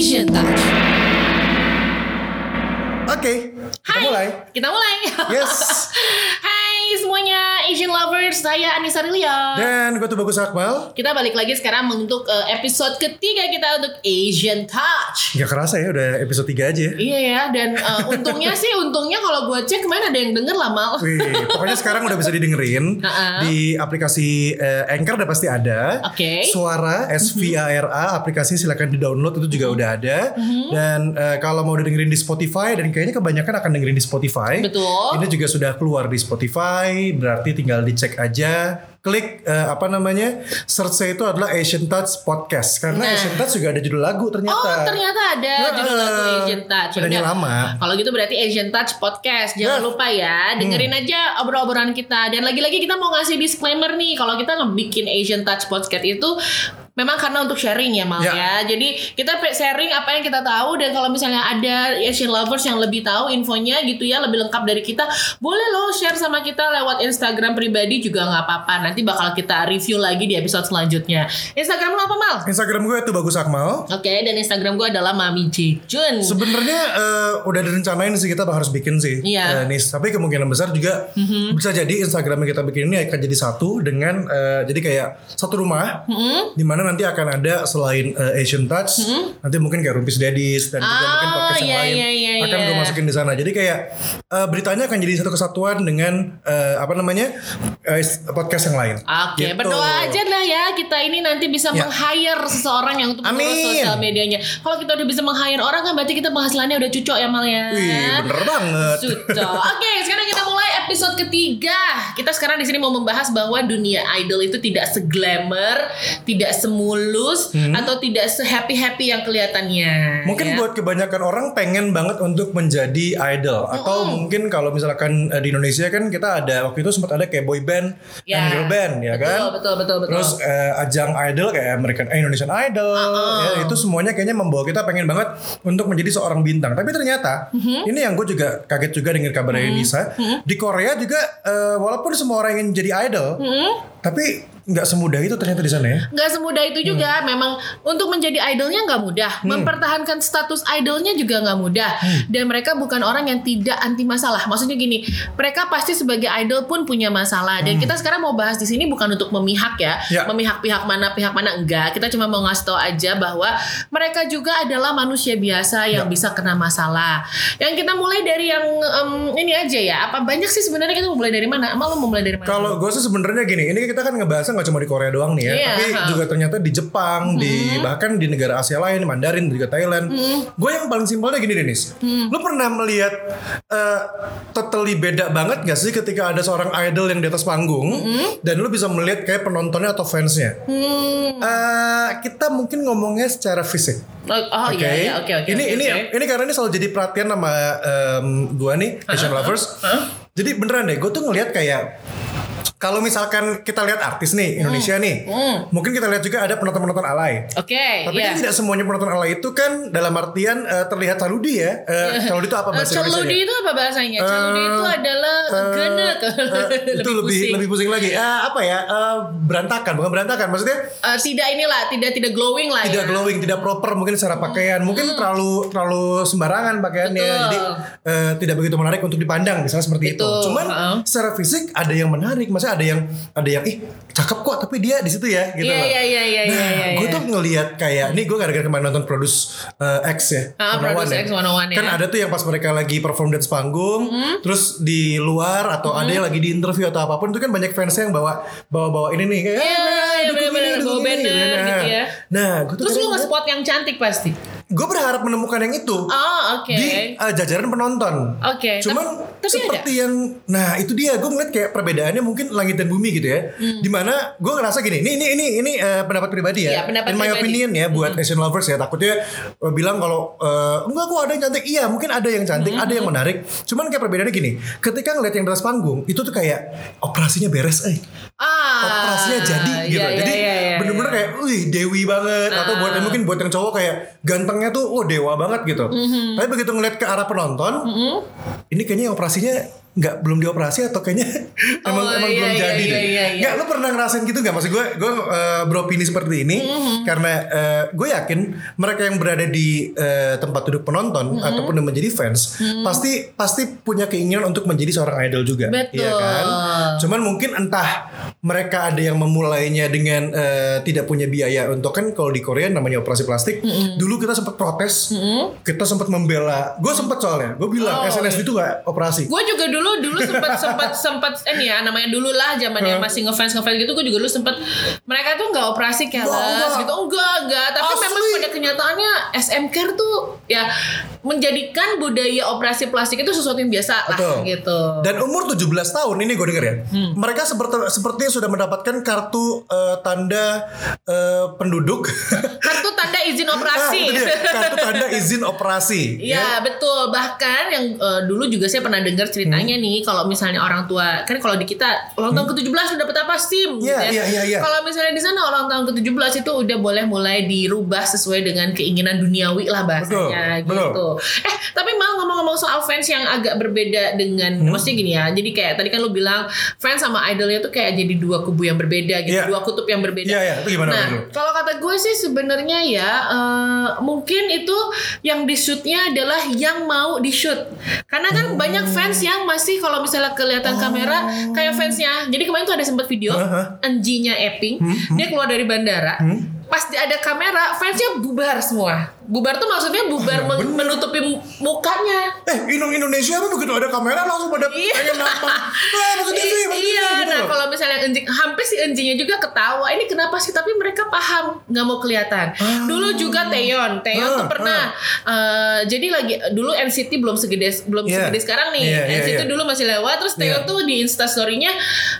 Touch. Oke, kita Hai, mulai. Kita mulai. Yes. Hai semuanya Asian lovers, saya Anissa Rilia. Dan gue tuh bagus Akmal. Kita balik lagi sekarang untuk eh, episode ketiga kita untuk Asian Touch. Gak kerasa ya udah episode 3 aja. Iya ya, dan eh, untungnya sih, untungnya kalau gue cek kemarin ada yang denger lah mal. Wih, pokoknya sekarang udah bisa didengerin di aplikasi eh, Anchor udah pasti ada. Oke. Suara S V A R A aplikasi silakan di-download itu juga udah ada. Dan eh, kalau mau dengerin di Spotify dan kayaknya kebanyakan akan dengerin di Spotify. Betul. Ini juga sudah keluar di Spotify, berarti tinggal dicek aja. Klik eh, apa namanya? Search itu adalah Asian Touch Podcast karena Nah. Asian Touch juga ada judul lagu ternyata. Oh ternyata ada Heeh. judul lagu Asian Touch. Udah Yaudah. lama. Kalau gitu berarti Asian Touch Podcast. Jangan Yes. lupa ya, dengerin Hmm. aja obrol-obrolan kita. Dan lagi-lagi kita mau ngasih disclaimer nih, kalau kita ngebikin Asian Touch Podcast itu memang karena untuk sharing ya Mal Ya. ya. Jadi kita sharing apa yang kita tahu dan kalau misalnya ada Asian lovers yang lebih tahu infonya gitu ya, lebih lengkap dari kita, boleh loh share sama kita lewat Instagram pribadi juga nggak apa-apa. Nanti bakal kita review lagi di episode selanjutnya. Instagram lo apa Mal? Instagram gue itu bagus Akmal. Oke, dan Instagram gue adalah Mami Jun. Sebenarnya eh, udah direncanain sih kita harus bikin sih, Iya. Mhm. eh, Nis. Tapi kemungkinan besar juga bisa jadi Instagram yang kita bikin ini akan jadi satu dengan eh, jadi kayak satu rumah, Mhm. di mana nanti akan ada selain eh, Asian Touch, nanti mungkin kayak Rumpis Daddies dan juga Ah, mungkin podcast yang iya, lain iya, iya, akan iya. gue masukin di sana. Jadi kayak eh, beritanya akan jadi satu kesatuan dengan eh, apa namanya eh, podcast yang lain. Oke, Gitu. berdoa aja lah ya kita ini nanti bisa Ya. meng-hire seseorang yang untuk mengurus sosial medianya. Kalau kita udah bisa meng-hire orang kan berarti kita penghasilannya udah cucok ya Mal ya. Wih, bener banget. Cucok. Oke, sekarang kita mulai episode ketiga. Kita sekarang di sini mau membahas bahwa dunia idol itu tidak seglamour, tidak semulus, atau tidak se-happy-happy yang kelihatannya. Mungkin ya. buat kebanyakan orang pengen banget untuk menjadi idol atau mungkin kalau misalkan eh, di Indonesia kan kita ada waktu itu sempat ada kayak boy band Ya. and girl band ya Betul, kan. betul, betul, betul. Terus eh, ajang idol kayak American eh, Indonesian Idol Uh-uh. ya, itu semuanya kayaknya membawa kita pengen banget untuk menjadi seorang bintang. Tapi ternyata Mm-hmm. ini yang gue juga kaget juga dengan kabar dari Nisa di Korea juga eh, walaupun semua orang ingin jadi idol Mm-hmm. Tapi nggak semudah itu ternyata di sana ya. nggak semudah itu Hmm. juga memang untuk menjadi idolnya nggak mudah. Mempertahankan status idolnya juga nggak mudah. Hmm. dan mereka bukan orang yang tidak anti masalah. Maksudnya gini mereka pasti sebagai idol pun punya masalah. Dan kita sekarang mau bahas di sini bukan untuk memihak ya. Hmm. Ya. memihak pihak mana pihak mana enggak. Kita cuma mau ngasih tahu aja bahwa mereka juga adalah manusia biasa yang Ya. bisa kena masalah. Yang kita mulai dari yang em, ini aja ya. Apa banyak sih sebenarnya? Kita mau mulai dari mana? Amal lo mau mulai dari mana? Kalau gue sih sebenarnya gini, ini kita kan ngebahasnya nggak cuma di Korea doang nih ya, Iya, tapi. Hmm. juga ternyata di Jepang, di bahkan di negara Asia lain, Mandarin, juga Thailand. Gue yang paling simpelnya gini Denis, Hmm. lu pernah melihat eh, totally beda banget gak sih ketika ada seorang idol yang di atas panggung dan lu bisa melihat kayak penontonnya atau fansnya? Hmm. Eh, kita mungkin ngomongnya secara fisik. Oh, oh Oke. iya iya oke oke Ini oke, ini oke. ini karena ini selalu jadi perhatian sama em, gua nih Asian lovers. Jadi beneran deh, gue tuh ngelihat kayak kalau misalkan kita lihat artis nih Indonesia nih, mungkin kita lihat juga ada penonton-penonton alay. Oke, Tapi iya. kan tidak semuanya penonton alay itu kan dalam artian eh, terlihat caludi ya. Eh, caludi itu apa Eh, bahasa Caludi itu apa bahasanya? Caludi itu adalah genek. itu lebih pusing. lebih pusing lagi. Eh, apa ya? Eh, berantakan, bukan berantakan. Maksudnya Eh, tidak inilah, tidak tidak glowing lah tidak ya. glowing, tidak proper mungkin secara pakaian, mungkin terlalu terlalu sembarangan pakaiannya, Betul. jadi eh, tidak begitu menarik untuk dipandang, misalnya seperti itu. Betul, Cuman heeh. secara fisik ada yang menarik, maksudnya ada yang ada yang ih cakep kok, tapi dia di situ ya, gitu Iya, loh. iya, iya, iya, Nah, iya, iya, gue iya. tuh ngelihat kayak, nih gue gara-gara kemarin nonton Produce eh, X ya, Ah, 101 Produce X 101 kan ya. ada tuh yang pas mereka lagi perform dance panggung, terus di luar atau ada yang lagi di interview atau apa pun itu kan banyak fansnya yang bawa bawa bawa ini nih kayak Iya, "Eh, iya, dukung bener-bener, bawa dukung ini," banner Nah, gitu ya. Nah, gue tuh Terus lu nge-spot yang cantik pasti. Gue berharap menemukan yang itu Oh, oke. di uh, jajaran penonton. Oke, Cuman tapi- tapi seperti yang, nah itu dia gue ngeliat kayak perbedaannya mungkin langit dan bumi gitu ya. Di mana gue ngerasa gini, ini ini ini ini uh, pendapat pribadi Hmm. Iya, ya. pendapat In my pribadi. Hmm. opinion ya buat Asian lovers ya. Takutnya uh, bilang kalau uh, enggak kok ada yang cantik. Iya mungkin ada yang cantik, Hmm. ada yang menarik. Cuman kayak perbedaannya gini, ketika ngeliat yang di atas panggung itu tuh kayak operasinya beres, eh. Ah, operasinya jadi gitu. iya, iya, Jadi iya, iya, bener-bener kayak, wih dewi banget. Atau buat Ah. mungkin buat yang cowok kayak gantengnya tuh, oh dewa banget gitu. Mhm. Tapi begitu ngeliat ke arah penonton, ini kayaknya operasinya nggak belum dioperasi atau kayaknya emang Oh, emang iya, belum iya, jadi iya, deh. iya, iya. Nggak, lu pernah ngerasain gitu nggak? Maksud gue, gue uh, beropini seperti ini Mhm. karena uh, gue yakin mereka yang berada di uh, tempat duduk penonton Mhm. ataupun yang menjadi fans pasti pasti punya keinginan untuk menjadi seorang idol juga, Betul. Iya kan? Cuman mungkin entah mereka ada yang memulainya dengan uh, tidak punya biaya untuk kan kalau di Korea namanya operasi plastik. Dulu kita sempat protes, kita sempat membela. Gue sempat soalnya, gue bilang Oh, SNSD itu nggak operasi. Gue juga dulu dulu sempat sempat sempat ini ya namanya dulu lah zaman yang masih ngefans ngefans gitu gue juga dulu sempat mereka tuh nggak operasi enggak. gitu enggak enggak tapi Asli. memang pada kenyataannya SM Care tuh ya menjadikan budaya operasi plastik itu sesuatu yang biasa lah Betul. gitu. Dan umur 17 tahun ini gue denger ya. Hmm. Mereka seperti sepertinya sudah mendapatkan kartu eh, tanda eh, penduduk. Kartu tanda izin Ah, operasi. itu dia, kartu tanda izin operasi. Iya betul bahkan yang eh, dulu juga saya pernah dengar ceritanya Hmm. Nih kalau misalnya orang tua kan kalau di kita ulang tahun ke-17 udah dapat apa SIM gitu Iya, ya. iya, iya, iya. Kalau misalnya di sana ulang tahun ke-17 itu udah boleh mulai dirubah sesuai dengan keinginan duniawi lah bahasanya Betul, gitu. Eh tapi mau ngomong-ngomong soal fans yang agak berbeda dengan Hmm. maksudnya gini ya. Jadi kayak tadi kan lu bilang fans sama idolnya tuh kayak jadi dua kubu yang berbeda gitu, Iya. dua kutub yang berbeda. Iya, iya, itu gimana Nah, kalau kata gue sih sebenarnya ya eh, mungkin itu yang di shootnya adalah yang mau di shoot karena kan Oh. banyak fans yang masih kalau misalnya kelihatan kamera kayak fansnya. Jadi kemarin tuh ada sempat video Hah? Anjinya Epping. Dia keluar dari bandara pas di- ada kamera fansnya bubar semua bubar tuh maksudnya bubar bener. menutupi mu- mukanya Eh, Inung Indonesia apa begitu ada kamera langsung pada Iya. pengen. Ah, masuk TV, I- masuk TV, iya, gitu nah kalau misalnya enjing, hampir si enjingnya juga ketawa. Ini kenapa sih? Tapi mereka paham, nggak mau kelihatan. Dulu juga Taeyeon, Taeyeon Ah, tuh pernah. eh, jadi lagi dulu NCT belum segede belum Iya. segede sekarang nih. Iya, iya, NCT iya. dulu masih lewat. Terus Taeyeon Iya. tuh di Instastory-nya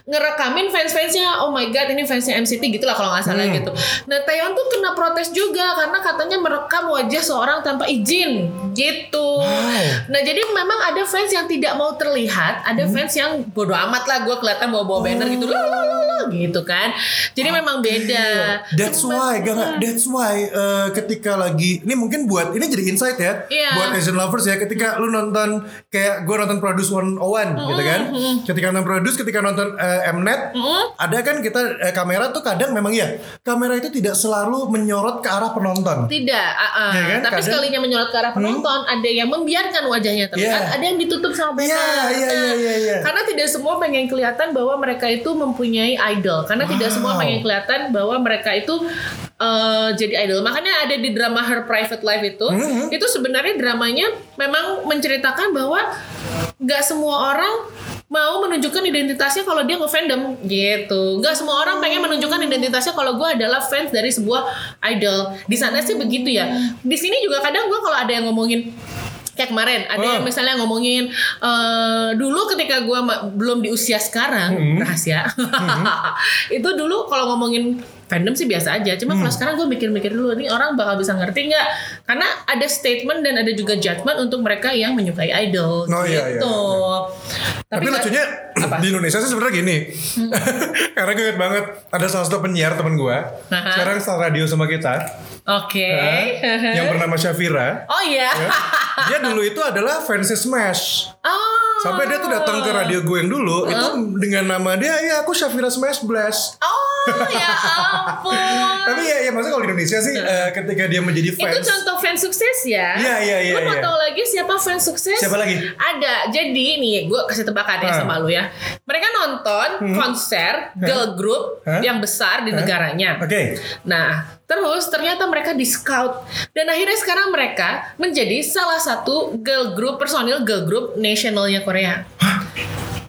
ngerekamin fans-fansnya. Oh my god, ini fansnya NCT gitu lah kalau nggak salah Hmm. gitu. Nah Taeyeon tuh kena protes juga karena katanya merekam wajah seorang tanpa izin gitu. Nah jadi memang ada fans yang tidak mau terlihat, ada Hmm. fans yang bodoh amat lah gue kelihatan bawa-bawa banner gitu, Oh. lah lah lah lah gitu kan. Jadi memang beda. That's why, gak, gak, that's why eh, ketika lagi ini mungkin buat ini jadi insight ya, Iya. buat Asian lovers ya. Ketika lu nonton kayak gue nonton Produce 101 gitu kan, ketika nonton Produce, ketika nonton eh, Mnet, ada kan kita eh, kamera tuh kadang memang ya, kamera itu tidak selalu menyorot ke arah penonton. Tidak, ah, ah. Ya kan? tapi Kadang- sekalinya menyorot ke arah penonton, ada yang membiarkan wajahnya terlihat, Iya. ada yang ditutup sama banner. Iya, iya, Nah, iya, iya, iya. Karena tidak semua pengen kelihatan bahwa mereka itu mempunyai idol, karena tidak Wow. semua pengen kelihatan bahwa mereka itu eh, jadi idol. Makanya ada di drama Her Private Life itu, Mhm. itu sebenarnya dramanya memang menceritakan bahwa nggak semua orang mau menunjukkan identitasnya kalau dia nge-fandom gitu. Nggak semua orang pengen menunjukkan identitasnya kalau gue adalah fans dari sebuah idol. Di sana sih begitu ya. Di sini juga kadang gue kalau ada yang ngomongin kayak kemarin ada Oh. yang misalnya ngomongin eh, dulu ketika gue belum di usia sekarang Hmm. rahasia itu dulu kalau ngomongin fandom sih biasa aja cuma Hmm. kalau sekarang gue mikir-mikir dulu nih orang bakal bisa ngerti nggak karena ada statement dan ada juga judgment untuk mereka yang menyukai idol Oh, iya, iya, gitu Tapi, nggak- lucunya di Indonesia sih sebenarnya gini. Karena gue inget banget ada salah satu penyiar temen gue. Aha. Sekarang start radio sama kita. oke eh, yang bernama Syafira. oh iya ya. Dia dulu itu adalah fansnya Smash. oh Sampai dia tuh datang ke radio gue yang dulu itu dengan nama dia ya aku Syafira Smash Blast. oh ya ampun ya, ya maksudnya kalau di Indonesia sih eh, ketika dia menjadi Itu fans. contoh fans sukses ya. Iya, iya, iya, Lu mau iya. tahu lagi siapa fans sukses? Siapa lagi? Ada. Jadi nih, gue kasih tebakan ya Ah. sama lu ya. Mereka nonton konser girl group Hah? yang besar di Hah? negaranya. Oke. Nah, terus ternyata mereka di scout dan akhirnya sekarang mereka menjadi salah satu girl group personil girl group nasionalnya Korea.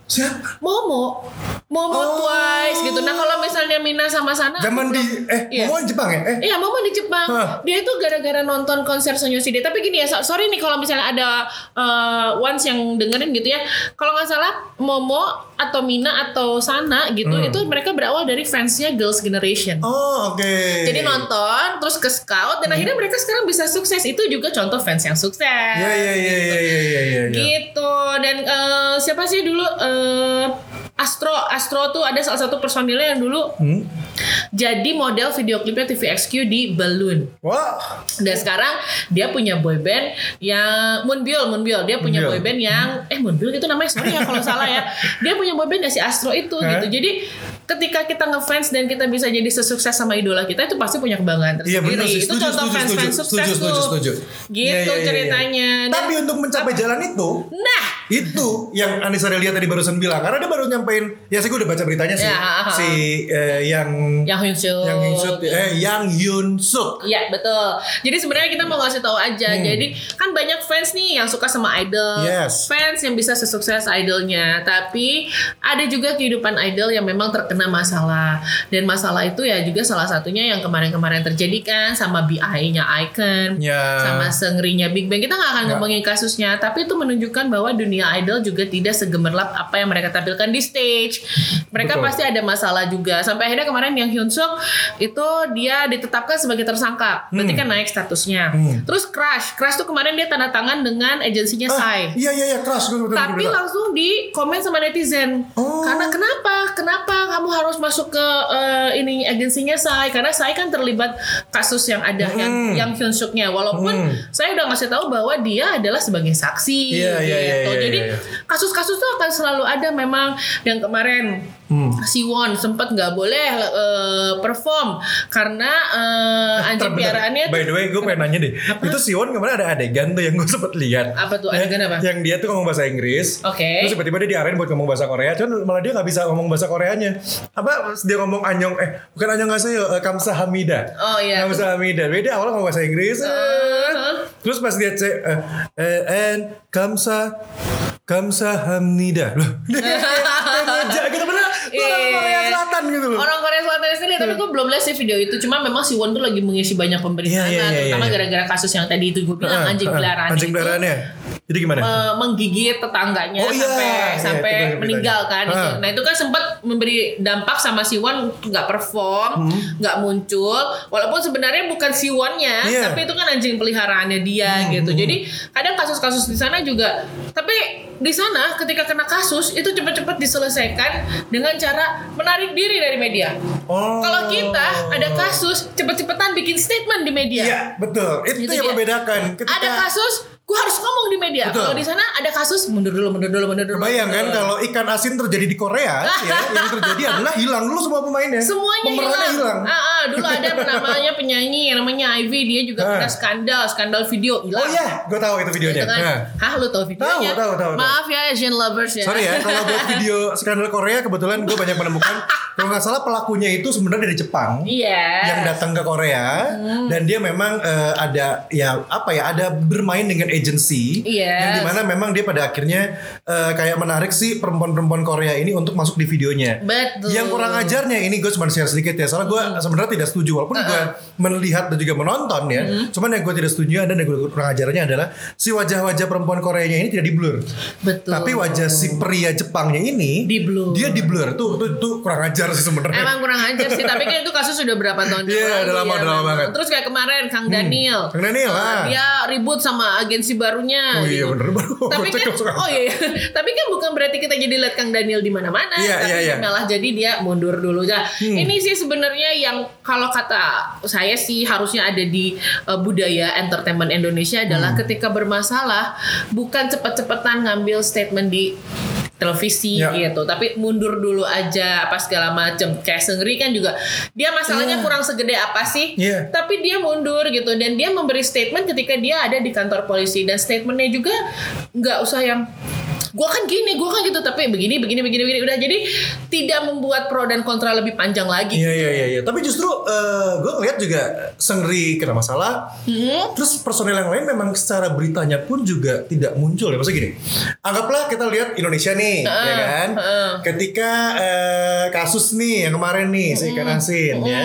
Siapa? Momo, Momo Oh. Twice gitu. Nah kalau misalnya Mina sama Sana, Zaman di eh Iya. mau di Jepang ya? Eh Iya, Momo di Jepang. Hah. Dia itu gara-gara nonton konser Sonyoshide. Tapi gini ya, so- sorry nih kalau misalnya ada uh, ones yang dengerin gitu ya. Kalau nggak salah, Momo atau Mina atau Sana gitu, Hmm. itu mereka berawal dari fansnya Girls Generation. Oh oke. Jadi nonton, terus ke scout, dan akhirnya mereka sekarang bisa sukses. Itu juga contoh fans yang sukses. Ya ya ya ya ya ya ya. ya. Gitu. Dan eh, siapa sih dulu eh, Astro Astro tuh ada salah satu personilnya yang dulu Hmm. jadi model video klipnya TVXQ di Balloon. Wah, Dan sekarang dia punya boyband yang Moonbyul, Moonbyul. Dia punya Moonbyul. boyband yang eh Moonbyul itu namanya sorry ya kalau salah ya. Dia punya boyband ya si Astro itu Hah? gitu. Jadi ketika kita ngefans dan kita bisa jadi sesukses sama idola kita itu pasti punya kebanggaan Iya, tersendiri. benar sih. itu Setuju, contoh setuju, fans-fans setuju. sukses Setuju, setuju, tuh. setuju. Gitu Iya, iya, iya, ceritanya. Dan- Tapi untuk mencapai jalan itu, nah, itu yang Anissa Delia tadi barusan bilang karena dia baru nyampein ya sih gue udah baca beritanya sih Ya, ha, ha. si eh, yang yang Hyun Suk. yang Hyun Suk eh yang Hyun Suk Iya betul. Jadi sebenarnya kita mau ngasih tahu aja. Jadi kan banyak fans nih yang suka sama idol. Hmm. Yes. Fans yang bisa sesukses idolnya. Tapi ada juga kehidupan idol yang memang masalah. Dan masalah itu ya juga salah satunya yang kemarin-kemarin terjadi kan sama BI-nya Icon. Ya. Sama sengrinya Big Bang. Kita nggak akan Nggak. ngomongin kasusnya. Tapi itu menunjukkan bahwa dunia idol juga tidak segemerlap apa yang mereka tampilkan di stage. Mereka Betul. pasti ada masalah juga. Sampai akhirnya kemarin yang Hyun Suk itu dia ditetapkan sebagai tersangka. Berarti kan naik statusnya. Hmm. Terus Crash, Crash tuh kemarin dia tanda tangan dengan agensinya Ah, Sai. iya iya iya betul Tapi langsung di komen sama netizen. Oh. Karena kenapa? Kenapa kamu harus masuk ke eh, ini agensinya Sai? Karena Sai kan terlibat kasus yang ada yang Hmm. yang Hyun Suknya. Walaupun Hmm. saya udah ngasih tahu bahwa dia adalah sebagai saksi Iya, iya, iya, gitu. iya, Jadi iya. kasus-kasus tuh akan selalu ada memang yang kemarin Hmm. Siwon sempat nggak boleh eh, perform karena eh, anjing piaraannya By the way, gue pengen nanya deh. Itu Siwon kemarin ada adegan tuh yang gue sempet lihat. Apa tuh? Adegan Eh, apa? Yang dia tuh ngomong bahasa Inggris. Oke. Terus tiba-tiba dia diarahin buat ngomong bahasa Korea. Cuman malah dia nggak bisa ngomong bahasa Koreanya. Apa dia ngomong anyong eh bukan anyong ngasih uh, kamsahamnida. Oh, iya. Kamsahamnida. Beda awalnya ngomong bahasa Inggris. eh. Uh-huh. Terus pas dia cek eh, eh, and kamsa kamsahamnida. Loh, ngejak gitu bener. Lu orang Iya. Korea Selatan gitu loh. Orang Korea Selatan sendiri tapi gue belum lihat sih video itu cuma memang si Won tuh lagi mengisi banyak pemberitaan Iya, iya, iya, terutama iya. gara-gara kasus yang tadi itu gue bilang Ah, anjing ah, peliharaan Anjing peliharaannya. Jadi gimana? menggigit tetangganya Oh, iya. sampai Iya, sampai itu beritanya. meninggal kan itu. Ah. Nah itu kan sempat memberi dampak sama Siwon nggak perform, Hmm. nggak muncul. Walaupun sebenarnya bukan Siwonnya, Iya. Hmm, tapi itu kan anjing peliharaannya dia gitu. Jadi kadang kasus-kasus di sana juga, tapi di sana ketika kena kasus itu cepet-cepet diselesaikan dengan cara menarik diri dari media. Oh. Kalau kita ada kasus cepet-cepetan bikin statement di media. Iya, betul. Itu Gitu yang dia. membedakan. Ketika Ada kasus, gue harus ngomong di media. Kalau di sana ada kasus, mundur dulu, mundur dulu, mundur dulu. Bayang kan kalau ikan asin terjadi di Korea, ya, yang terjadi adalah hilang dulu semua pemainnya. semuanya Pemerannya hilang. Ah, ah, dulu ada namanya penyanyi yang namanya Ivy, dia juga Ah. pernah skandal, skandal video hilang. Oh iya, gue tahu itu videonya. Gitu kan. Nah. Hah, lu tahu videonya? Tahu, tahu, tahu. Maaf ya Asian lovers ya. Sorry ya, kalau buat video skandal Korea kebetulan gue banyak menemukan kalau nggak salah pelakunya itu sebenarnya dari Jepang Iya. yang datang ke Korea dan dia memang eh, ada ya apa ya ada bermain dengan agency Yes. yang di mana memang dia pada akhirnya eh, kayak menarik si perempuan-perempuan Korea ini untuk masuk di videonya. Betul. Yang kurang ajarnya ini gue cuma share sedikit ya soalnya gue sebenarnya tidak setuju walaupun gue melihat dan juga menonton ya. Cuman yang gue tidak setuju dan yang gue kurang ajarnya adalah si wajah-wajah perempuan Koreanya ini tidak di blur. Betul. Tapi wajah si pria Jepangnya ini Di blur. Dia di blur tuh tuh, tuh kurang ajar sih sebenarnya. Emang kurang ajar sih, tapi kan itu kasus sudah berapa tahun Iya, lalu udah lama, ya, udah lama banget. Hmm. Terus kayak kemarin Kang Daniel. Kang Daniel, ah. Dia ribut sama agensi barunya. Oh iya, gitu. bener, baru Tapi kan, oh iya, iya. tapi kan bukan berarti kita jadi lihat Kang Daniel di mana-mana. Iya, tapi iya, iya. malah jadi dia mundur dulu. Nah, Hmm. ini sih sebenarnya yang kalau kata saya sih harusnya ada di eh, budaya entertainment Indonesia Hmm. adalah ketika bermasalah bukan cepet-cepetan ngambil statement di televisi Ya. gitu tapi mundur dulu aja apa segala macem kayak Seungri kan juga dia masalahnya Iya. kurang segede apa sih Iya. tapi dia mundur gitu dan dia memberi statement ketika dia ada di kantor polisi dan statementnya juga nggak usah yang gua kan gini gua kan gitu tapi begini begini begini begini udah jadi tidak membuat pro dan kontra lebih panjang lagi Iya iya iya. iya. Tapi justru gue ngeliat juga Sengri kena masalah. Hmm? Terus personel yang lain memang secara beritanya pun juga tidak muncul ya. Maksudnya gini. Anggaplah kita lihat Indonesia nih, ya kan. heeh. Ketika eh, kasus nih yang kemarin nih si ikan asin ya.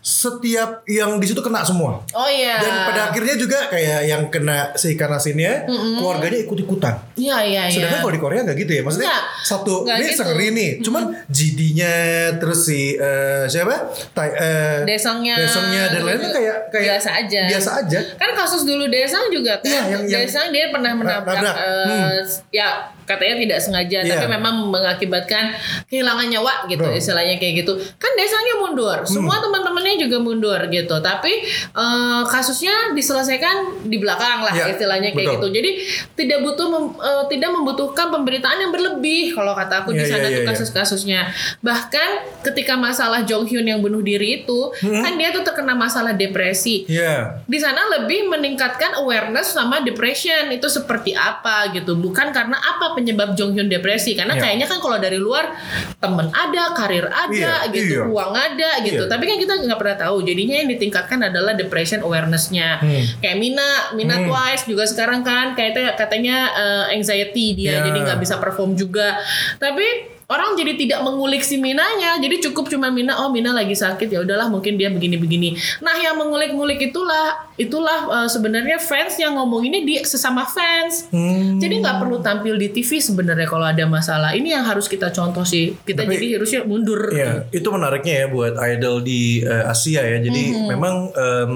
Setiap yang di situ kena semua. oh iya Dan pada akhirnya juga kayak yang kena si ikan asinnya, keluarganya ikut-ikutan. iya iya iya Sedangkan kalau di Korea nggak gitu ya, maksudnya Nggak. satu Nggak ini gitu. Seungri nih, cuman GD-nya terus si eh, siapa? Tai, eh, Desongnya Desongnya dan lainnya kayak kayak biasa aja Biasa aja. kan kasus dulu Desang juga kan Iya, yang- yang- Desang dia pernah menabrak nabrak. eh, Hmm. ya katanya tidak sengaja Iya. tapi memang mengakibatkan kehilangan nyawa gitu Betul. istilahnya kayak gitu kan desanya mundur Hmm. semua teman-temannya juga mundur gitu tapi eh, kasusnya diselesaikan di belakang lah Iya, istilahnya kayak betul. gitu jadi tidak butuh mem- eh, tidak membutuhkan pemberitaan yang berlebih kalau kata aku di Iya, sana iya, tuh iya, iya. kasus-kasusnya bahkan ketika masalah Jong Hyun yang bunuh diri itu Hmm. kan dia tuh terkena masalah depresi Iya. di sana lebih meningkatkan awareness sama depression itu seperti apa gitu bukan karena apa penyebab Jong Hyun depresi karena Iya. kayaknya kan kalau dari luar temen ada karir ada Iya, gitu iya. uang ada gitu Iya. tapi kan kita nggak pernah tahu jadinya yang ditingkatkan adalah depression awarenessnya Hmm. kayak Mina Mina Hmm. Twice juga sekarang kan kayaknya katanya eh, anxiety dia Iya. jadi nggak bisa perform juga tapi orang jadi tidak mengulik si Minanya jadi cukup cuma Mina oh Mina lagi sakit ya udahlah mungkin dia begini-begini nah yang mengulik-ngulik itulah itulah eh, sebenarnya fans yang ngomonginnya di sesama fans Hmm. jadi nggak perlu tampil di TV sebenarnya kalau ada masalah ini yang harus kita contoh sih kita Tapi- jadi harusnya mundur Iya, itu menariknya ya buat idol di eh, Asia ya. Jadi Mm-hmm. memang em,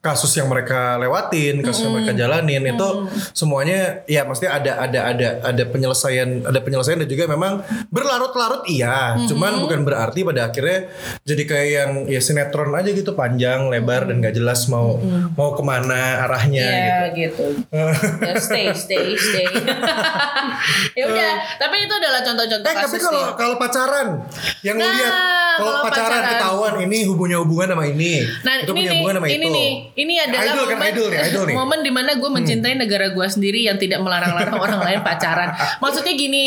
kasus yang mereka lewatin, kasus yang mereka jalanin itu Mm-hmm. semuanya ya mesti ada ada ada ada penyelesaian, ada penyelesaian dan juga memang berlarut-larut iya. Mm-hmm. Cuman bukan berarti pada akhirnya jadi kayak yang ya sinetron aja gitu panjang, lebar dan gak jelas mau mau ke mana arahnya gitu. Iya gitu. Ya, stay, stay, stay. ya udah, tapi itu adalah contoh-contoh Eh tapi kalau sih. kalau pacaran yang Nah, lihat kalau pacaran, pacaran. ketahuan ini hubungnya hubungan sama ini, Nah itu ini punya hubungan sama ini itu. nih, ini adalah idol kan momen, idol nih, idol nih. Hmm. momen di mana gue mencintai negara gue sendiri yang tidak melarang-larang orang lain pacaran. Maksudnya gini,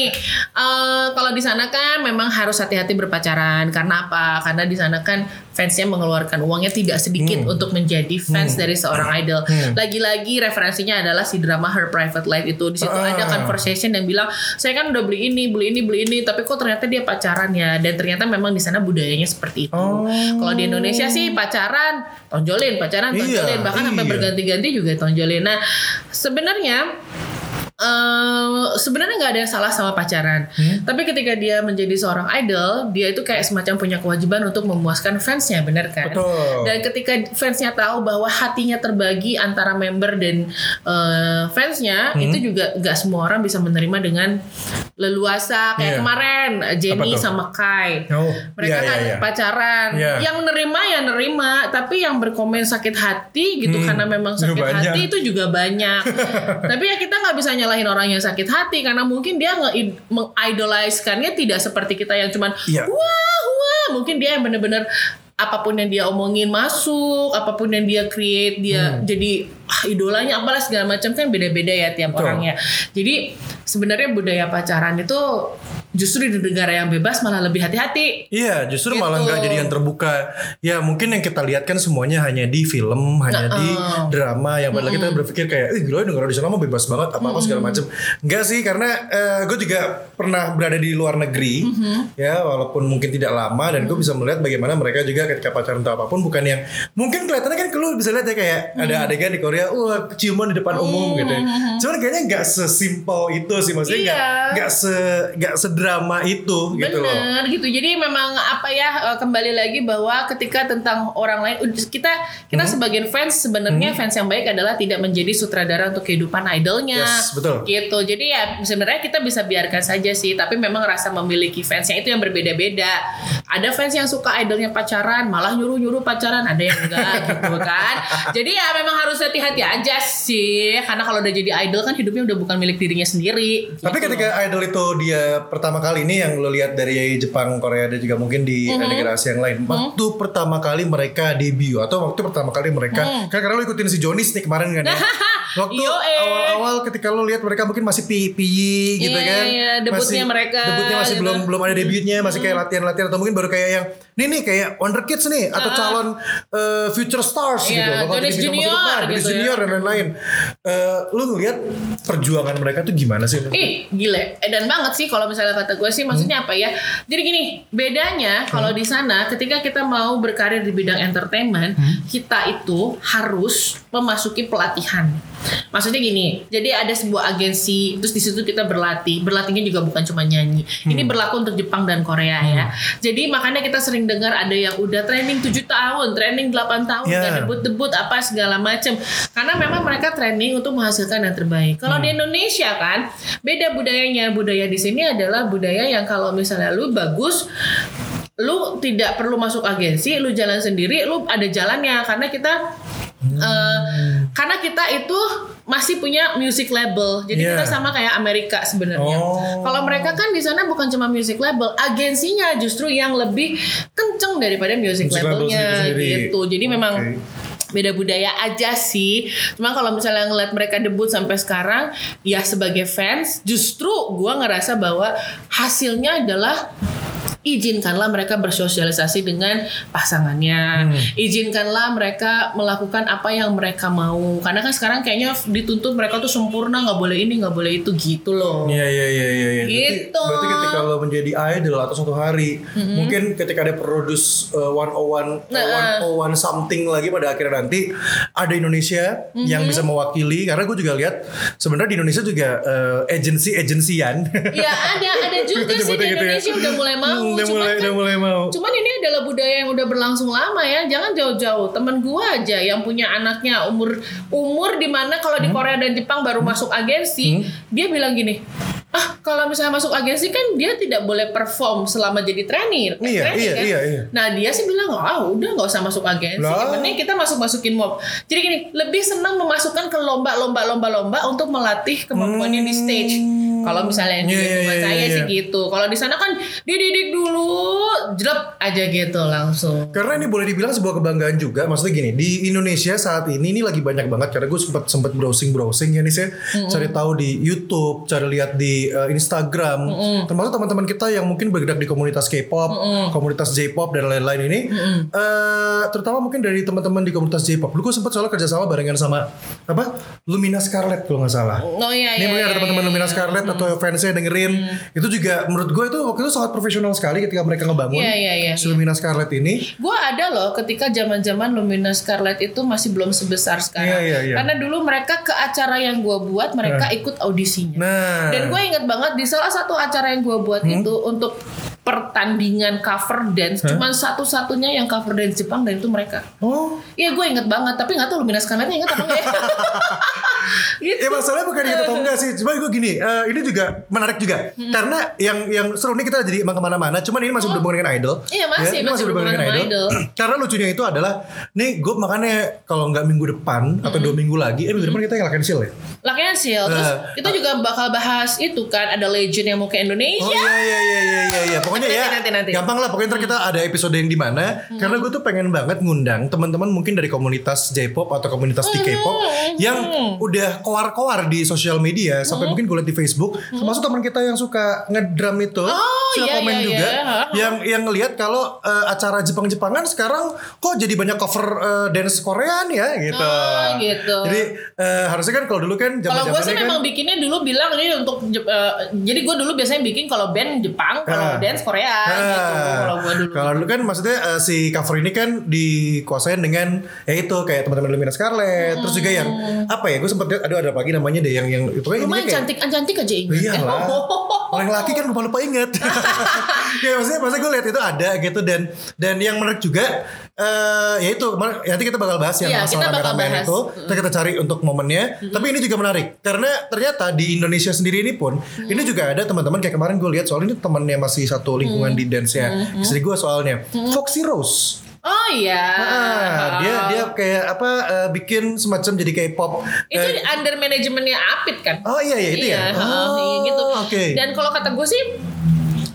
eh, kalau di sana kan memang harus hati-hati berpacaran. Karena apa? Karena di sana kan fansnya mengeluarkan uangnya tidak sedikit Hmm. untuk menjadi fans dari seorang idol. Lagi-lagi referensinya adalah si drama Her Private Life itu. Di situ Ah. ada conversation yang bilang, saya kan udah beli ini, beli ini, beli ini, tapi kok ternyata dia pacaran ya. Dan ternyata memang di sana budayanya seperti itu. Oh. Kalau di Indonesia sih pacaran, tonjolin, pacaran, Iya, tonjolin, bahkan sampai iya. berganti-ganti juga tonjolin. Nah, sebenarnya sebenarnya nggak ada yang salah sama pacaran. Hmm? Tapi ketika dia menjadi seorang idol, dia itu kayak semacam punya kewajiban untuk memuaskan fansnya, benar kan? Betul. Dan ketika fansnya tahu bahwa hatinya terbagi antara member dan eh, fansnya, Hmm? itu juga nggak semua orang bisa menerima dengan leluasa. Kayak Iya. kemarin Jenny sama Kai Oh, mereka iya, kan iya, iya. pacaran Iya. yang nerima ya nerima tapi yang berkomen sakit hati gitu Hmm, karena memang sakit banyak. hati itu juga banyak tapi ya kita nggak bisa nyalahin orang yang sakit hati karena mungkin dia nge mengidolizekannya tidak seperti kita yang cuman Iya. wah wah mungkin dia yang bener-bener apa pun yang dia omongin masuk apa pun yang dia create dia Hmm. jadi ah, idolanya apalah segala macam kan beda-beda ya tiap Betul. orangnya jadi sebenarnya budaya pacaran itu justru di negara yang bebas malah lebih hati-hati Iya, justru Gitu. malah nggak jadi yang terbuka. Ya mungkin yang kita lihat kan semuanya hanya di film, hanya di Nah, drama. Yang padahal kita berpikir kayak, eh gila negara di sana mah bebas banget, apa apa segala macam. Enggak sih, karena gue juga pernah berada di luar negeri, ya walaupun mungkin tidak lama dan gue bisa melihat bagaimana mereka juga ketika pacaran atau apa pun bukan yang mungkin kelihatannya kan lu bisa lihat ya kayak ada adegan di Korea, wah ciuman di depan umum gitu. ya. Cuman kayaknya nggak sesimpel itu sih, maksudnya nggak Iya. nggak se nggak sedrama itu gitu loh. Bener gitu. Jadi memang apa ya eh, kembali lagi bahwa ketika tentang orang lain kita kita Hmm. sebagai fans sebenarnya fans yang baik adalah tidak menjadi sutradara untuk kehidupan idolnya. Yes, betul. Gitu. Jadi ya sebenarnya kita bisa biarkan saja sih, tapi memang rasa memiliki fansnya itu yang berbeda-beda. Ada fans yang suka idolnya pacaran, malah nyuruh-nyuruh pacaran, ada yang enggak gitu kan. Jadi ya memang harus hati-hati aja sih, karena kalau udah jadi idol kan hidupnya udah bukan milik dirinya sendiri. Tapi Gitu. ketika idol itu dia pertama kali ini yang lo lihat dari Jepang, Korea dan juga mungkin di Mm-hmm. negara Asia yang lain. Waktu pertama kali mereka debut atau waktu pertama kali mereka kan karena lo ikutin si Jonis nih kemarin kan ya. Waktu Mm. Eh. awal-awal ketika lo lihat mereka mungkin masih piyi gitu Iya, kan. iya, debutnya Masih- mereka, Debutnya masih gitu. belum belum ada debutnya, masih kayak latihan-latihan atau mungkin baru kayak yang nih nih kayak Wonder Kids nih atau calon eh, future stars Iya, gitu. Bakal jadi masa Junior depan, gitu ya. Junior dan lain-lain. Eh, lu ngeliat perjuangan mereka tuh gimana sih? Ih gile. Edan banget sih kalau misalnya kata gue sih maksudnya apa ya? Jadi gini bedanya kalau di sana ketika kita mau berkarir di bidang entertainment kita itu harus memasuki pelatihan. Maksudnya gini jadi ada sebuah agensi terus di situ kita berlatih. Berlatihnya juga bukan cuma nyanyi. Ini berlaku untuk Jepang dan Korea ya. Jadi makanya kita sering dengar ada yang udah training 7 tahun training 8 tahun Ya. udah debut-debut apa segala macem karena memang mereka training untuk menghasilkan yang terbaik kalau di Indonesia kan beda budayanya. Budaya di sini adalah budaya yang kalau misalnya lu bagus lu tidak perlu masuk agensi, lu jalan sendiri, lu ada jalannya karena kita eh, karena kita itu masih punya music label. Jadi Yeah. kita sama kayak Amerika sebenarnya. Oh. Kalau mereka kan di sana bukan cuma music label, agensinya justru yang lebih kenceng daripada music, Music label labelnya sendiri-sendiri. gitu. Jadi memang Oke. beda budaya aja sih. Cuma kalau misalnya ngeliat mereka debut sampai sekarang, ya sebagai fans, justru gua ngerasa bahwa hasilnya adalah izinkanlah mereka bersosialisasi dengan pasangannya. Izinkanlah mereka melakukan apa yang mereka mau. Karena kan sekarang kayaknya dituntut mereka tuh sempurna, nggak boleh ini, nggak boleh itu gitu loh. Iya iya iya iya. Berarti- Gitu. Berarti, ketika lo menjadi idol atau suatu hari, mungkin ketika ada produce uh, 101 Nah. uh, 101 something lagi pada akhirnya nanti ada Indonesia yang bisa mewakili karena gue juga lihat sebenarnya di Indonesia juga uh, agensi agensian. Ya ada ada juga sih di Nyebutnya gitu ya. Indonesia udah mulai mau. Udah mulai kan udah mulai mau. Cuman ini adalah budaya yang udah berlangsung lama ya. Jangan jauh-jauh. Temen gua aja yang punya anaknya umur umur di mana kalau Hmm? di Korea dan Jepang baru masuk agensi, dia bilang gini. Ah, kalau misalnya masuk agensi kan dia tidak boleh perform selama jadi trainer. eh, Iya, iya, kan? iya, iya. Nah dia sih bilang, ah udah nggak usah masuk agensi. Penting kita masuk masukin mob. Jadi gini, lebih senang memasukkan ke lomba-lomba lomba-lomba untuk melatih kemampuannya di stage. Kalau misalnya di Iya, iya, lingkungan iya, saya iya. sih gitu. Kalau di sana kan dididik dulu, jelek aja gitu langsung. Karena ini boleh dibilang sebuah kebanggaan juga. Maksudnya gini, di Indonesia saat ini ini lagi banyak banget karena gue sempat sempat browsing browsing ya nih saya cari tahu di YouTube, cari lihat di uh, Instagram, termasuk teman-teman kita yang mungkin bergerak di komunitas K-pop, komunitas J-pop dan lain-lain ini, eh, terutama mungkin dari teman-teman di komunitas J-pop. Gue sempat soalnya kerjasama barengan sama apa Lumina Scarlet kalau nggak salah. Oh iya Ini iya. mungkin ada iya, teman-teman iya, Lumina iya. Scarlet atau fansnya dengerin itu juga menurut gue itu waktu itu sangat profesional sekali ketika mereka ngebangun Iya, iya, iya, si Lumina Scarlet ini Gue ada loh ketika zaman-zaman Lumina Scarlet itu masih belum sebesar sekarang. Iya, iya, iya. Karena dulu mereka ke acara yang gue buat mereka ikut audisinya. nah Dan gue inget banget di salah satu acara yang gue buat Hmm? itu untuk pertandingan cover dance, cuman satu-satunya yang cover dance Jepang dan itu mereka. oh Iya gue inget banget, tapi nggak tahu Lumina Scarletnya inget apa enggak ya. gitu. Ya masalahnya bukan gitu atau enggak sih Cuma gue gini eh, Ini juga menarik juga Hmm. Karena yang yang seru nih kita jadi emang ke mana-mana Cuman ini masih berhubungan dengan idol Iya, masih, ini masih berhubungan sama idol. Karena lucunya itu adalah Nih gue makanya Kalau nggak minggu depan Atau Hmm. dua minggu lagi Eh minggu depan kita yang akan ya Lakian Seal. Terus Eh, kita juga bakal bahas itu kan ada legend yang mau ke Indonesia. Oh iya iya iya iya iya iya. Pokoknya ya Nanti, nanti, nanti. gampang lah. Pokoknya ntar kita ada episode yang di mana karena gue tuh pengen banget ngundang teman-teman mungkin dari komunitas J-pop atau komunitas di K-pop yang udah koar-koar di sosial media sampai mungkin gue liat di Facebook termasuk teman kita yang suka ngedrum itu Oh, iya, komen iya, juga iya. yang yang ngelihat kalau eh, acara Jepang-Jepangan sekarang kok jadi banyak cover eh, dance Korean ya gitu. Oh, gitu. Jadi eh, harusnya kan kalau dulu kan Kalau gue sih kan memang bikinnya dulu bilang ini untuk eh, jadi gue dulu biasanya bikin kalau band Jepang, kalau Ah. dance Korea gitu. Ah, Kalau dulu. Kalau dulu kan maksudnya eh, si cover ini kan dikuasain dengan ya itu kayak teman-teman Lumina Scarlet, terus juga yang apa ya? Gue sempat lihat aduh ada apa lagi namanya deh yang yang itu kan Lumayan kayak cantik, cantik aja ingat. Iya lah. Orang laki kan lupa lupa inget. ya maksudnya maksudnya gue lihat itu ada gitu dan dan yang menarik juga eh ya itu mar- nanti kita bakal bahas yang Iya, masalah kita bakal kameramen bahas. itu. Nanti kita cari untuk momennya. Tapi ini juga menarik karena ternyata di Indonesia sendiri ini pun ini juga ada teman-teman kayak kemarin gue lihat soal ini temannya masih satu lingkungan di dance ya istri gue soalnya Foxy Rose. Oh iya. Ah, dia dia kayak apa eh, bikin semacam jadi K-pop. itu eh, under manajemennya Apit kan? oh iya iya itu iya, ya. heeh, Oh, iya gitu. Oke. Dan kalau kata gue sih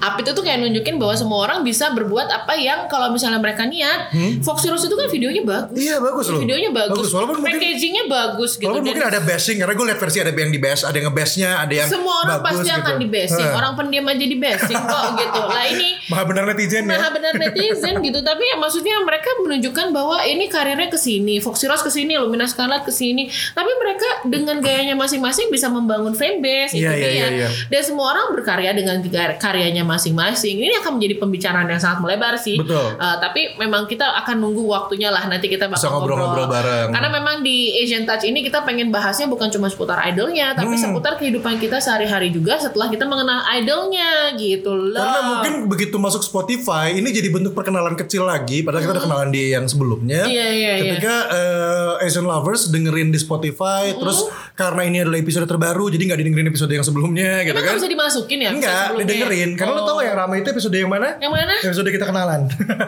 Apit itu tuh kayak nunjukin bahwa semua orang bisa berbuat apa yang kalau misalnya mereka niat. Foxy Rose itu kan videonya bagus. Hmm? Iya bagus loh. Videonya bagus. Walaupun mungkin Packagingnya bagus gitu. Walaupun mungkin ada bashing karena gue liat versi ada yang di bash, ada yang nge-bashnya, ada yang semua orang bagus pasti gitu. akan di bashing. Orang pendiam aja di bashing kok gitu. Lah ini Maha benar netizen ya. Nah benar netizen gitu Tapi ya maksudnya mereka menunjukkan bahwa Ini karirnya ke sini Foxy Rose ke sini Lumina Scarlet ke sini Tapi mereka dengan gayanya masing-masing Bisa membangun fanbase Itu Iya, iya, dia iya, iya. Dan semua orang berkarya dengan kar- karyanya masing-masing Ini akan menjadi pembicaraan yang sangat melebar sih Betul. Eh, Tapi memang kita akan nunggu waktunya lah Nanti kita bakal ngobrol-ngobrol bareng. Karena memang di Asian Touch ini Kita pengen bahasnya bukan cuma seputar idolnya Tapi Hmm. seputar kehidupan kita sehari-hari juga Setelah kita mengenal idolnya gitu loh Karena mungkin begitu masuk Spotify ini jadi bentuk perkenalan kecil lagi padahal kita udah kenalan di yang sebelumnya. Iya, iya, iya. Ketika eh, Asian lovers dengerin di Spotify terus karena ini adalah episode terbaru jadi nggak didengerin episode yang sebelumnya gitu Emang kan gak bisa dimasukin ya? Enggak, sebelumnya? didengerin. Karena lo tau yang rame itu episode yang mana? Yang mana? Episode kita kenalan.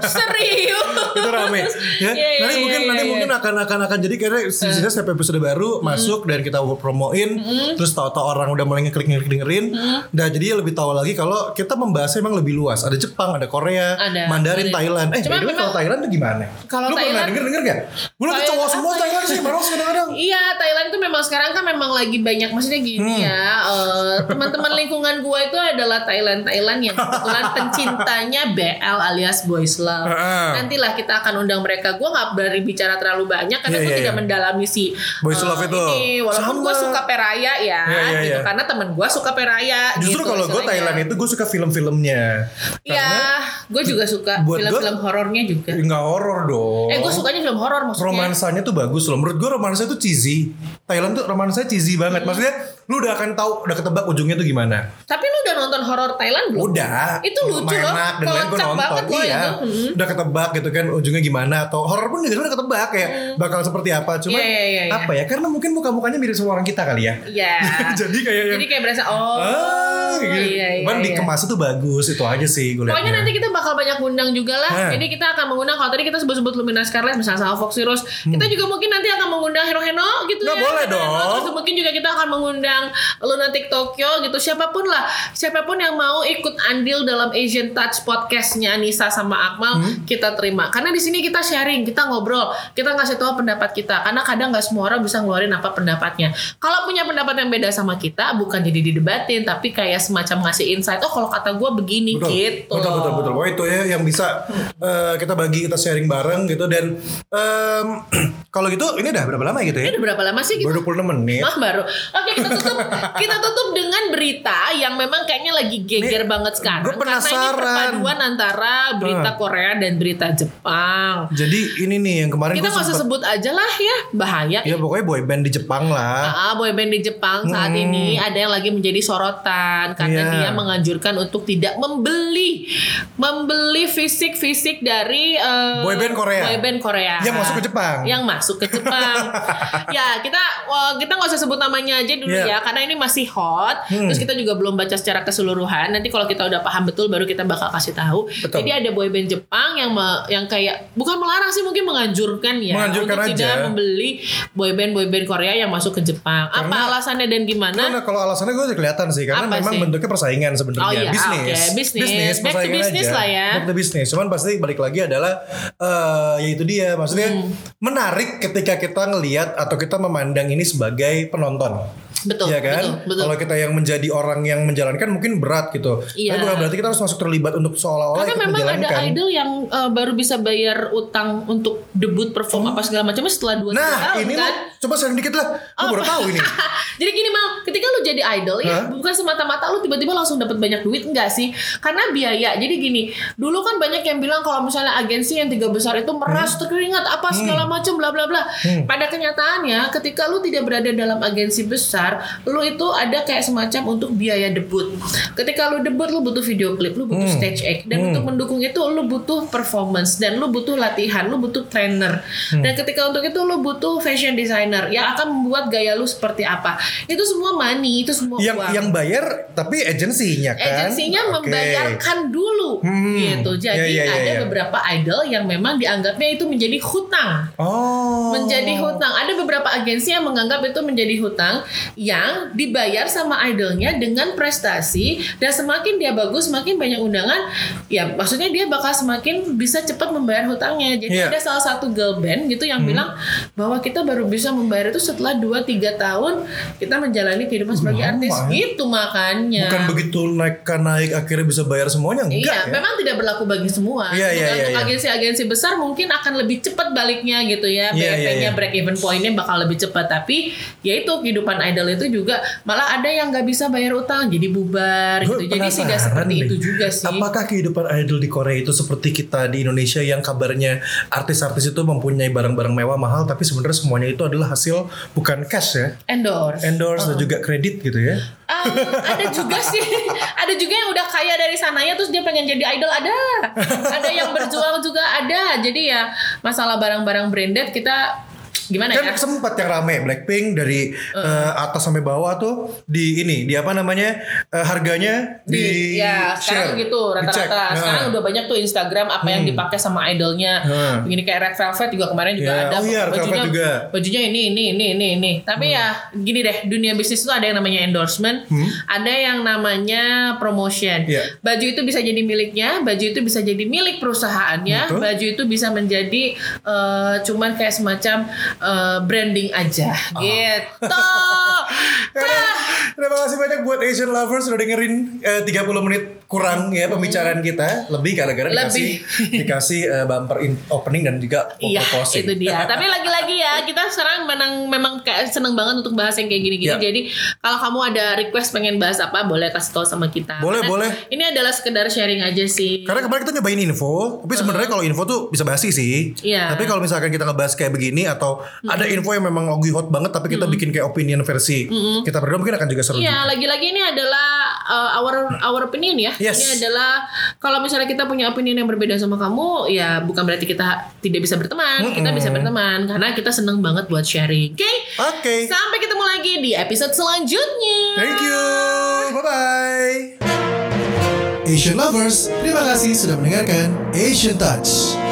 Serius? itu rame. Ya, Iya, iya, nanti iya, mungkin iya, nanti iya. mungkin akan akan akan jadi karena sebenarnya setiap episode baru masuk dan kita promoin, terus tahu-tahu orang udah mulai ngeklik ngeklik dengerin. Dan jadi lebih tahu lagi kalau kita membahasnya emang lebih luas. Ada Jepang, ada Korea, Ada. Mandarin, Ada. Thailand. Eh, Cuma by the way, memang- kalau Thailand tuh gimana? Kalau Lu pernah Thailand- denger denger gak? Gue lagi cowok semua apa Thailand ya? sih, baru kadang-kadang. Iya Thailand tuh memang sekarang kan memang lagi banyak maksudnya gini Hmm. ya eh, teman-teman lingkungan gua itu adalah Thailand Thailand yang kebetulan pencintanya BL alias boys love. Nantilah kita akan undang mereka. Gua nggak berani bicara terlalu banyak karena Iya, gua iya, tidak iya. mendalami si Boys eh, love itu. Ini walaupun Sama. suka peraya ya, Iya, iya, gitu iya. karena temen gua suka peraya. Justru gitu kalau gue. Thailand itu gue suka film-filmnya. Iya, gue juga suka film-film horornya juga. Enggak horor dong. Eh gue sukanya film horor maksudnya. romansanya tuh bagus loh. Menurut gue romansanya tuh cheesy. Thailand tuh romansanya cheesy banget. Hmm. Maksudnya lu udah akan tahu, udah ketebak ujungnya tuh gimana. Tapi lu udah nonton horor Thailand belum? Udah. Itu lucu loh. Enak dan lain gue nonton. iya. itu. Hmm. Udah ketebak gitu kan ujungnya gimana atau horor pun juga udah ketebak ya bakal seperti apa. Cuma Hmm. Iya, iya, iya, apa ya? Karena mungkin muka-mukanya mirip sama orang kita kali ya. Iya. Jadi kayak yang Jadi kayak berasa oh. ah, gitu. iya, iya, Cuman iya. dikemasnya tuh bagus itu aja sih gue Pokoknya nanti kita bakal banyak undang juga lah. Hah. Jadi kita akan mengundang kalau tadi kita sebut-sebut Lumina Scarlet misalnya sama Foxy Rose. Kita juga mungkin nanti akan mengundang Hero Heno gitu Hmm. Nah, ya. boleh Hero Heno. dong. Terus mungkin juga kita akan mengundang Lunatic Tokyo gitu. Siapa pun lah, siapa pun yang mau ikut andil dalam Asian Touch podcastnya Anissa sama Akmal, Hmm. kita terima. Karena di sini kita sharing, kita ngobrol, kita ngasih tahu pendapat kita. Karena kadang nggak semua orang bisa ngeluarin apa pendapatnya. Kalau punya pendapat yang beda sama kita, bukan jadi didebatin, tapi kayak semacam ngasih insight. Oh kalau kata gue begini betul, gitu. betul betul betul Wah itu ya yang bisa eh, kita bagi kita sharing bareng gitu dan em, kalau gitu ini udah berapa lama gitu ya Ini udah berapa lama sih kita? baru 26 menit Ah baru. Oke kita tutup kita tutup dengan berita yang memang kayaknya lagi geger Nih, banget sekarang. gua Karena ini penasaran. perpaduan antara berita Ah. Korea dan berita Jepang. jadi ini nih yang kemarin Kita gue nggak usah sebut aja lah ya bahaya. ya pokoknya boyband di Jepang lah Ah, boyband di Jepang saat Hmm. ini ada yang lagi menjadi sorotan karena Iya. dia menganjurkan untuk tidak membeli membeli fisik-fisik dari eh, Boyband Korea. boyband Korea Yang masuk ke Jepang. Yang masuk ke Jepang. ya kita wah, kita nggak usah sebut namanya aja dulu Iya. ya karena ini masih hot. Hmm. Terus kita juga belum baca secara keseluruhan. Nanti kalau kita udah paham betul baru kita bakal kasih tahu. Betul. Jadi ada boyband Jepang yang me- yang kayak bukan melarang sih mungkin menganjurkan ya Menganjurkan untuk aja. tidak membeli boyband boyband Korea yang masuk ke Jepang. Apa Karena- alasannya dan gimana? Karena kalau alasannya gue udah kelihatan sih karena Apa memang sih? bentuknya persaingan sebenarnya Oh iya, bisnis. oke, bisnis. Back to aja. lah ya. Back to business. Cuman pasti balik lagi adalah eh ya itu dia maksudnya Hmm. menarik ketika kita ngelihat atau kita memandang ini sebagai penonton. Betul, Iya kan? betul, betul. Kalau kita yang menjadi orang yang menjalankan mungkin berat gitu. Iya. Tapi bukan berarti kita harus masuk terlibat untuk seolah-olah Karena memang ada idol yang uh, baru bisa bayar utang untuk debut perform apa segala macamnya setelah 2 Nah, tahun ini kan. lo coba sharing dikit lah. Gue Oh. baru tahu ini. Jadi gini mal, ketika lu jadi idol ya Hah? bukan semata-mata lu tiba-tiba langsung dapat banyak duit enggak sih? Karena biaya. Jadi gini, dulu kan banyak yang bilang kalau misalnya agensi yang tiga besar itu meras Hmm. terkeringat apa segala macam bla bla bla. Pada kenyataannya ketika lu tidak berada dalam agensi besar, lu itu ada kayak semacam untuk biaya debut. Ketika lu debut lu butuh video klip, lu butuh Hmm. stage act dan untuk mendukung itu lu butuh performance dan lu butuh latihan, lu butuh trainer. Hmm. Dan ketika untuk itu lu butuh fashion designer yang akan membuat gaya lu seperti apa. Itu semua money, itu semua yang uang. yang bayar tapi agensinya kan. Agensinya Oke. membayarkan dulu Hmm. gitu. Jadi Ya, ya, ya, ada ya. beberapa idol yang memang dianggapnya itu menjadi hutang. Oh. Menjadi hutang. Ada beberapa agensi yang menganggap itu menjadi hutang yang dibayar sama idolnya dengan prestasi dan semakin dia bagus, semakin banyak undangan, ya maksudnya dia bakal semakin bisa cepat membayar hutangnya. Jadi Iya. ada salah satu girl band gitu yang bilang bahwa kita baru bisa membayar itu setelah 2-3 tahun kita menjalani kehidupan sebagai Lama artis. ya. Gitu makanya. Bukan begitu naik kan naik akhirnya bisa bayar semuanya enggak Iya, ya? memang tidak berlaku bagi semua. Iya, iya, Untuk iya, iya. agensi-agensi besar mungkin akan lebih cepat baliknya gitu ya. Iya, iya, BEP-nya iya. break even point-nya bakal lebih cepat. Tapi ya itu kehidupan idol itu juga malah ada yang nggak bisa bayar utang jadi bubar Gua gitu. Jadi tidak seperti deh. itu juga sih. Apakah kehidupan idol di Korea itu seperti kita di Indonesia yang kabarnya artis-artis itu mempunyai barang-barang mewah mahal tapi sebenarnya semuanya itu adalah hasil bukan cash ya, Endorse. endorse dan juga kredit gitu ya. Ah, ada juga sih, ada juga yang udah kaya dari sananya terus dia pengen jadi idol ada, ada yang berjuang juga ada. Jadi ya masalah barang-barang branded kita Gimana kan ya? sempat yang rame Blackpink dari eh, atas sampai bawah tuh di ini di apa namanya eh, harganya di, ya sekarang share, gitu dicek. rata-rata. Sekarang Nah. udah banyak tuh Instagram apa yang dipakai sama idolnya. Hmm. Begini kayak Red Velvet juga kemarin juga Ya, ada oh iya, Red bajunya juga. Hmm. bajunya ini ini ini ini ini. Tapi ya gini deh, dunia bisnis itu ada yang namanya endorsement, ada yang namanya promotion. Iya. Baju itu bisa jadi miliknya, baju itu bisa jadi milik perusahaannya, Betul. baju itu bisa menjadi eh, cuman kayak semacam eh, branding aja Ah. gitu. Udah, Terima kasih banyak buat Asian lovers sudah dengerin eh, 30 menit kurang ya pembicaraan kita lebih gara-gara dikasih dikasih eh, bumper in- opening dan juga Iya, closing. itu dia. Tapi lagi-lagi ya, kita sekarang memang memang kayak seneng banget untuk bahas yang kayak gini-gini. Ya. Jadi kalau kamu ada request pengen bahas apa, boleh kasih tahu sama kita. Boleh, Karena boleh. Ini adalah sekedar sharing aja sih. Karena kemarin kita nyobain info, tapi sebenarnya kalau info tuh bisa basi sih. Iya. Tapi kalau misalkan kita ngebahas kayak begini atau ada info yang memang lagi hot banget tapi kita bikin kayak opinion versi kita berdua mungkin akan juga seru. juga. Iya, lagi-lagi ini adalah uh, our our opinion ya. Yes. Ini adalah kalau misalnya kita punya opinion yang berbeda sama kamu, ya bukan berarti kita tidak bisa berteman. Kita bisa berteman karena kita seneng banget buat sharing. Oke? Oke. Sampai ketemu lagi di episode selanjutnya. Thank you. Bye bye. Asian lovers, terima kasih sudah mendengarkan Asian Touch.